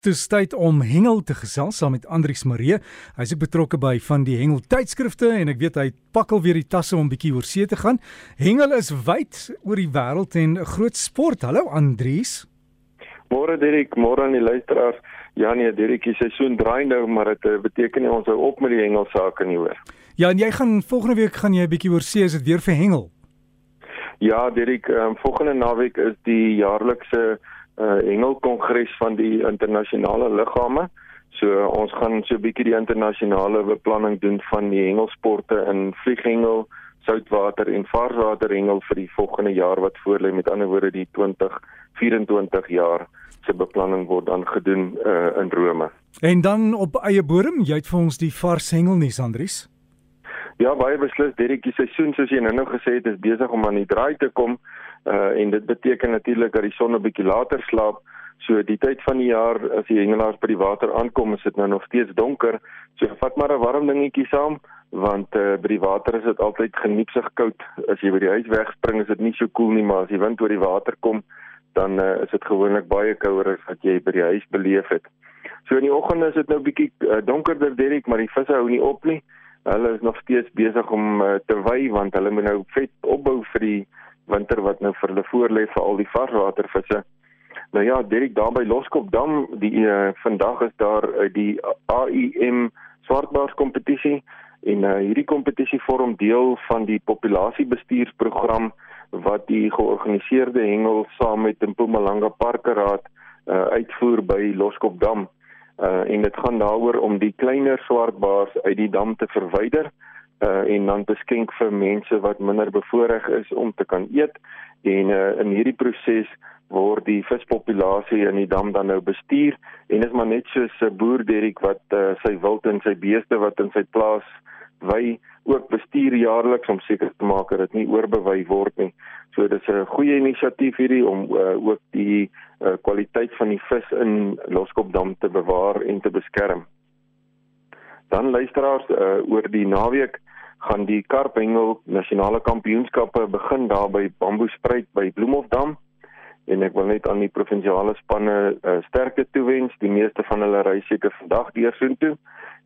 Dis tyd om hengel te gesels saam met Andrius Maree. Hy's ook betrokke by van die hengel tydskrifte en ek weet hy pakkel weer die tasse om bietjie oor see te gaan. Hengel is wyd oor die wêreld en 'n groot sport. Hallo Andrius. Môre Dirk, môre aan die luisteraars. Ja nee, Dirk, die seisoen draai nou, maar dit eh, beteken nie ons hou op met die hengelsake nie hoor. Ja, en jy gaan volgende week gaan jy 'n bietjie oor see, is dit weer vir hengel? Ja, Dirk, um, volgende naweek is die jaarlikse uh hengelkongres van die internasionale liggame. So uh, ons gaan so 'n bietjie die internasionale beplanning doen van die hengelsporte in vlieghengel, soutwater en varswater hengel vir die volgende jaar wat voorlê. Met ander woorde die 2024 jaar se beplanning word dan gedoen uh in Rome. En dan op eie bodem, jy het vir ons die vars hengel nie, Andries? Ja, baie beslis. Dedetjie seisoen soos jy nou-nou gesê het, is besig om aan die draai te kom uh en dit beteken natuurlik dat die son 'n bietjie later slaap. So die tyd van die jaar as die hengelaars by die water aankom, is dit nou nog steeds donker. So vat maar 'n warm dingetjie saam want uh by die water is dit altyd geniepsig koud. As jy by die huis wegspring, is dit nie so koel cool nie, maar as die wind oor die water kom, dan uh, is dit gewoonlik baie kouer as wat jy by die huis beleef het. So in die oggend is dit nou bietjie uh, donkerder, Derek, maar die visse hou nie op nie. Hulle is nog steeds besig om uh, te wy want hulle moet nou vet opbou vir die winter wat nou vir hulle voorlê vir al die varswatervisse. Nou ja, direk daar by Loskopdam, die uh, vandag is daar uh, die AIM swartbaars kompetisie en uh, hierdie kompetisie vorm deel van die populasiebestuursprogram wat die georganiseerde hengel saam met Mpumalanga Parkeraad uh, uitvoer by Loskopdam. Uh, en dit gaan daaroor om die kleiner swartbaars uit die dam te verwyder uh, en dan te skenk vir mense wat minder bevoordeel is om te kan eet. En uh, in hierdie proses word die vispopulasie in die dam dan nou bestuur en is maar net soos 'n boer Derrick wat uh, sy wild en sy beeste wat in sy plaas wy ook bestuur jaarliks om seker te maak dat dit nie oorbewei word nie. So dis 'n goeie inisiatief hierdie om uh, ook die uh, kwaliteit van die vis in Loskopdam te bewaar en te beskerm. Dan luisteraars uh, oor die naweek gaan die Karphengel nasionale kampioenskappe begin daar by Bamboespruit by Bloemhofdam en ek wil net aan die provinsiale spanne uh, sterkte toewens. Die meeste van hulle ry seker vandag deur soontoe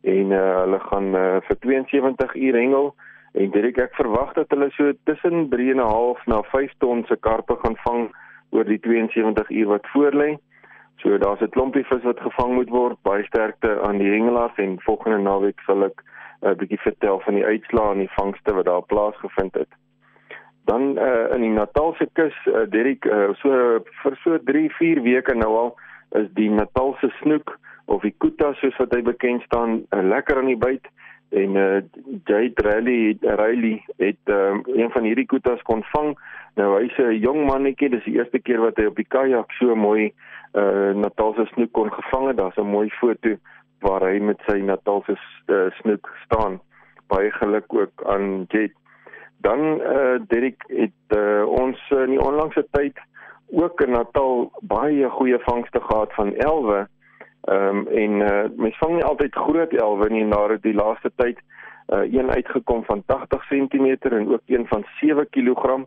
en uh, hulle gaan uh, vir 72 uur hengel en direk ek verwag dat hulle so tussen 3.5 na 5 ton se karpe gaan vang oor die 72 uur wat voorlê. So daar's 'n klompie vis wat gevang moet word. Baie sterkte aan die hengelaars en volgende naweek sal ek 'n uh, bietjie vertel van die uitslae en die vangste wat daar plaasgevind het. Dan uh, in die Natalse kus, uh, Derek, uh, so vir so 3-4 weke nou al is die Natalse snoek of die kuta soos wat hy bekend staan, uh, lekker aan die byt en uh, Jade Rally Riley het uh, een van hierdie kutas kon vang. Nou hy's 'n jong mannetjie, dis die eerste keer wat hy op die kajak so mooi uh, Natalse snoek kon gevang het. Daar's 'n mooi foto waar hy met sy Natalse uh, snoek staan. Baie geluk ook aan Jet. Dan eh uh, Derek het uh, ons in die onlangse tyd ook in Natal baie goeie vangste gehad van elwe. Ehm um, en eh uh, mens vang nie altyd groot elwe nie, maar die laaste tyd uh, een uitgekom van 80 cm en ook een van 7 kg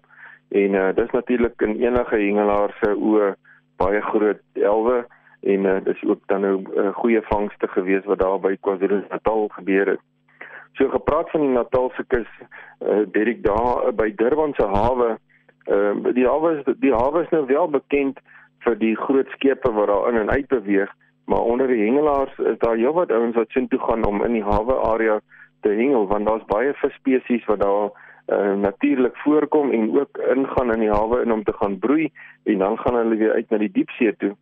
en uh, dis natuurlik in enige hengelaar se oë baie groot elwe en uh, dis ook dan nou 'n uh, goeie vangste gewees wat daar by KwaZulu-Natal gebeur het. So gepraat van die Natalse kus, uh, Derek daar uh, by Durban se hawe, uh, die hawe is die hawe is nou wel bekend vir die groot skepe wat daar in en uit beweeg, maar onder die hengelaars is daar heelwat ouens wat sin toe gaan om in die hawe area te hengel want daar's baie visspesies wat daar uh, natuurlik voorkom en ook ingaan in die hawe in om te gaan broei en dan gaan hulle weer uit na die diepsee toe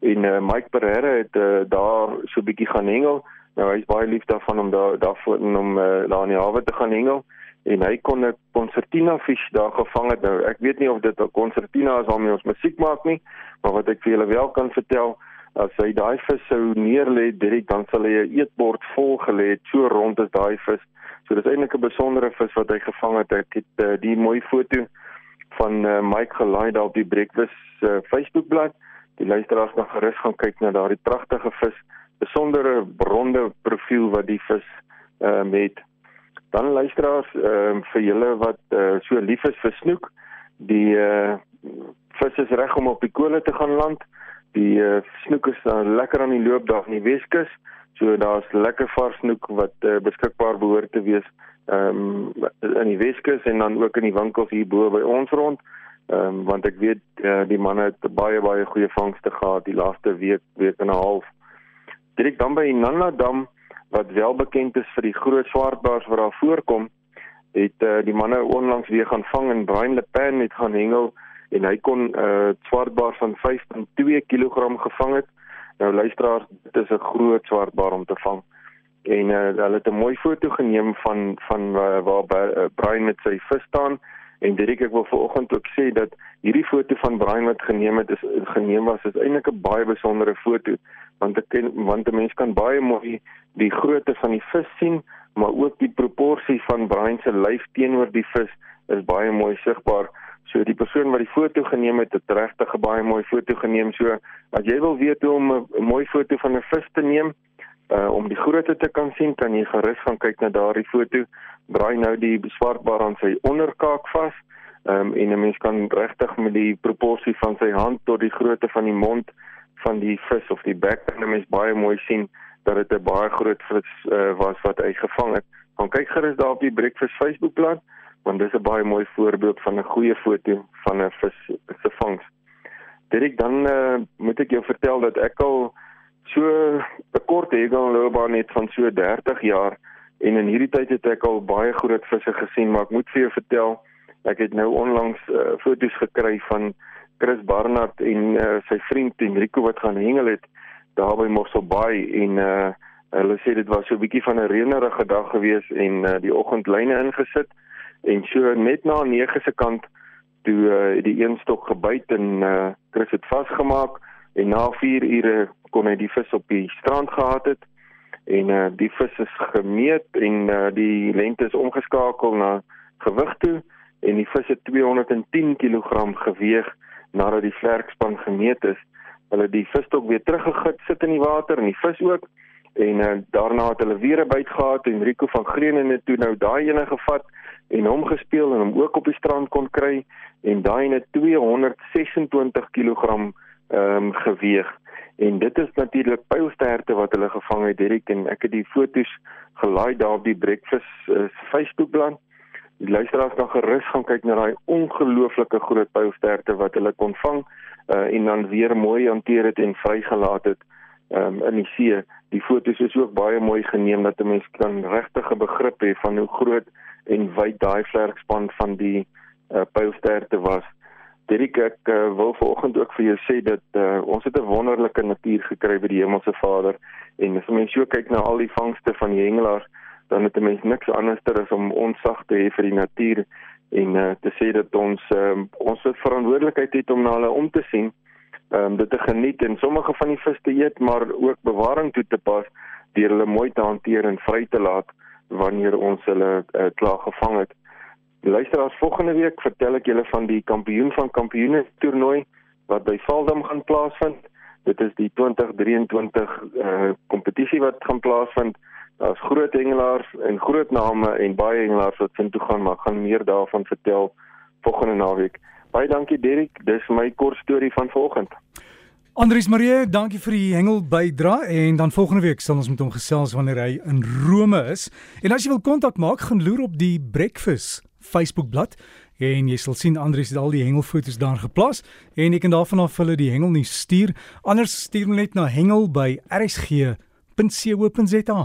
en uh, Mike Pereira het uh, daar so 'n bietjie gaan hengel. Nou hy's baie lief daarvan om daar daarvoor om uh, daar in die hawe te gaan hengel en hy kon 'n concertina vis daar gevang het. Nou ek weet nie of dit 'n concertina is waarmee ons musiek maak nie, maar wat ek vir julle wel kan vertel as hy daai vis sou neerlê direk dan sal hy 'n eetbord vol gelê het so rond as daai vis. So dis eintlik 'n besondere vis wat hy gevang het. Ek het uh, die mooi foto van uh, Mike gelaai daar op die Breakfast uh, Facebookblad die luisteraars mag gerus gaan kyk na daardie pragtige vis, besondere ronde profiel wat die vis ehm uh, het. Dan luisteraars ehm uh, vir julle wat uh, so lief is vir snoek, die uh, vis is reg om op die kole te gaan land. Die uh, snoek is uh, lekker aan die loop daar in die Weskus. So daar's lekker vars snoek wat uh, beskikbaar behoort te wees ehm um, in die Weskus en dan ook in die winkels hier bo by ons rond. Ehm um, want ek weet uh, die manne het baie baie goeie vangste gehad die laaste week week en 'n half. Direk dan by Nana Dam wat wel bekend is vir die groot swartbaars wat daar voorkom, het uh, die manne onlangs weer gaan vang en Brian Le Pen het gaan hengel en hy kon 'n uh, swartbaar van 5.2 kg gevang het. Nou luisteraars, dit is 'n groot swartbaar om te vang en uh, hulle het 'n mooi foto geneem van van uh, waar uh, Brian met sy vis staan en Dirk ek wil vanoggend ook sê dat hierdie foto van Brian wat geneem het is geneem was is eintlik 'n baie besondere foto. Want ek ken want 'n mens kan baie mooi die grootte van die vis sien maar ook die proporsie van Brian se lyf teenoor die vis is baie mooi sigbaar. So die persoon wat die foto geneem het het regtig 'n baie mooi foto geneem. So as jy wil weet hoe om 'n mooi foto van 'n vis te neem uh om die grootte te kan sien kan jy gerus gaan kyk na daardie foto. Braai nou die beswartbaar aan sy onderkaak vas. Ehm um, en 'n mens kan regtig met die proporsie van sy hand tot die grootte van die mond van die vis of die bek kan 'n mens baie mooi sien dat dit 'n baie groot vis uh, was wat hy gevang het. Gaan kyk gerus daar op die Breakfast Facebookblad want dis 'n baie mooi voorbeeld van 'n goeie foto van 'n vis se vangs. Dit dan uh, moet ek jou vertel dat ek al so hegelloopbaan net van so 30 jaar en in hierdie tyd het ek al baie groot visse gesien, maar ek moet vir jou vertel, ek het nou onlangs uh, foto's gekry van Chris Barnard en uh, sy vriend Enrico wat gaan hengel het daar by Mossel Bay en uh, hulle sê dit was so 'n bietjie van 'n reënerige dag gewees en uh, die oggendlyne ingesit en so net na 9 se kant toe uh, die een stok gebyt en uh, Chris het vasgemaak en na 4 ure kon hy die vis op die strand gehad het en uh, die vis is gemeet en uh, die lengte is omgeskakel na gewig toe en die vis het 210 kg geweg nadat die vlerkspan gemeet is. Hulle die vis ook weer teruggegit sit in die water en die vis ook en uh, daarna het hulle weer 'n byt gehad en Rico van Greenen het toe nou daai ene gevat en hom gespeel en hom ook op die strand kon kry en daai het 226 kg ehm um, geweg en dit is natuurlik pylsterte wat hulle gevang het Derek en ek het die fotos gelaai daar op die breakfast uh, Facebookblad. Die luisteraars kan gerus gaan kyk na daai ongelooflike groot pylsterte wat hulle kon vang uh, en dan weer mooi hanteer het en vrygelaat het um, in die see. Die fotos is ook baie mooi geneem dat 'n mens kan regtig 'n begrip hê van hoe groot en wyd daai vlerkspan van die uh, pylsterte was. Derek ek uh, wil vanoggend ook vir jou sê dat uh, ons het 'n wonderlike natuur gekry by die Hemelse Vader. En as mens so kyk na al die vangste van die hengelaars dan het 'n mens niks anderster as om onsag te hê vir die natuur en uh, te sê dat ons um, ons verantwoordelikheid het om na hulle om te sien um, dit te geniet en sommige van die vis te eet maar ook bewaring toe te pas deur hulle mooi te hanteer en vry te laat wanneer ons hulle uh, klaar gevang het Luisteraars, volgende week vertel ek julle van die kampioen van kampioene toernooi wat by Valdam gaan plaasvind. Dit is die 2023 uh kompetisie wat gaan plaasvind. Daar's groot hengelaars en groot name en baie hengelaars wat sin toe gaan, maar gaan meer daarvan vertel volgende naweek. Baie dankie Derek, dis my kort storie van vanoggend. Andries Marie, dankie vir die hengel bydra en dan volgende week sal ons met hom gesels wanneer hy in Rome is. En as jy wil kontak maak, gaan loer op die Breakfast Facebookblad. En jy sal sien Andries het al die hengelfoto's daar geplaas en jy kan daarvan af hulle die hengel nie stuur. Anders stuur net na hengel by rsg.co.za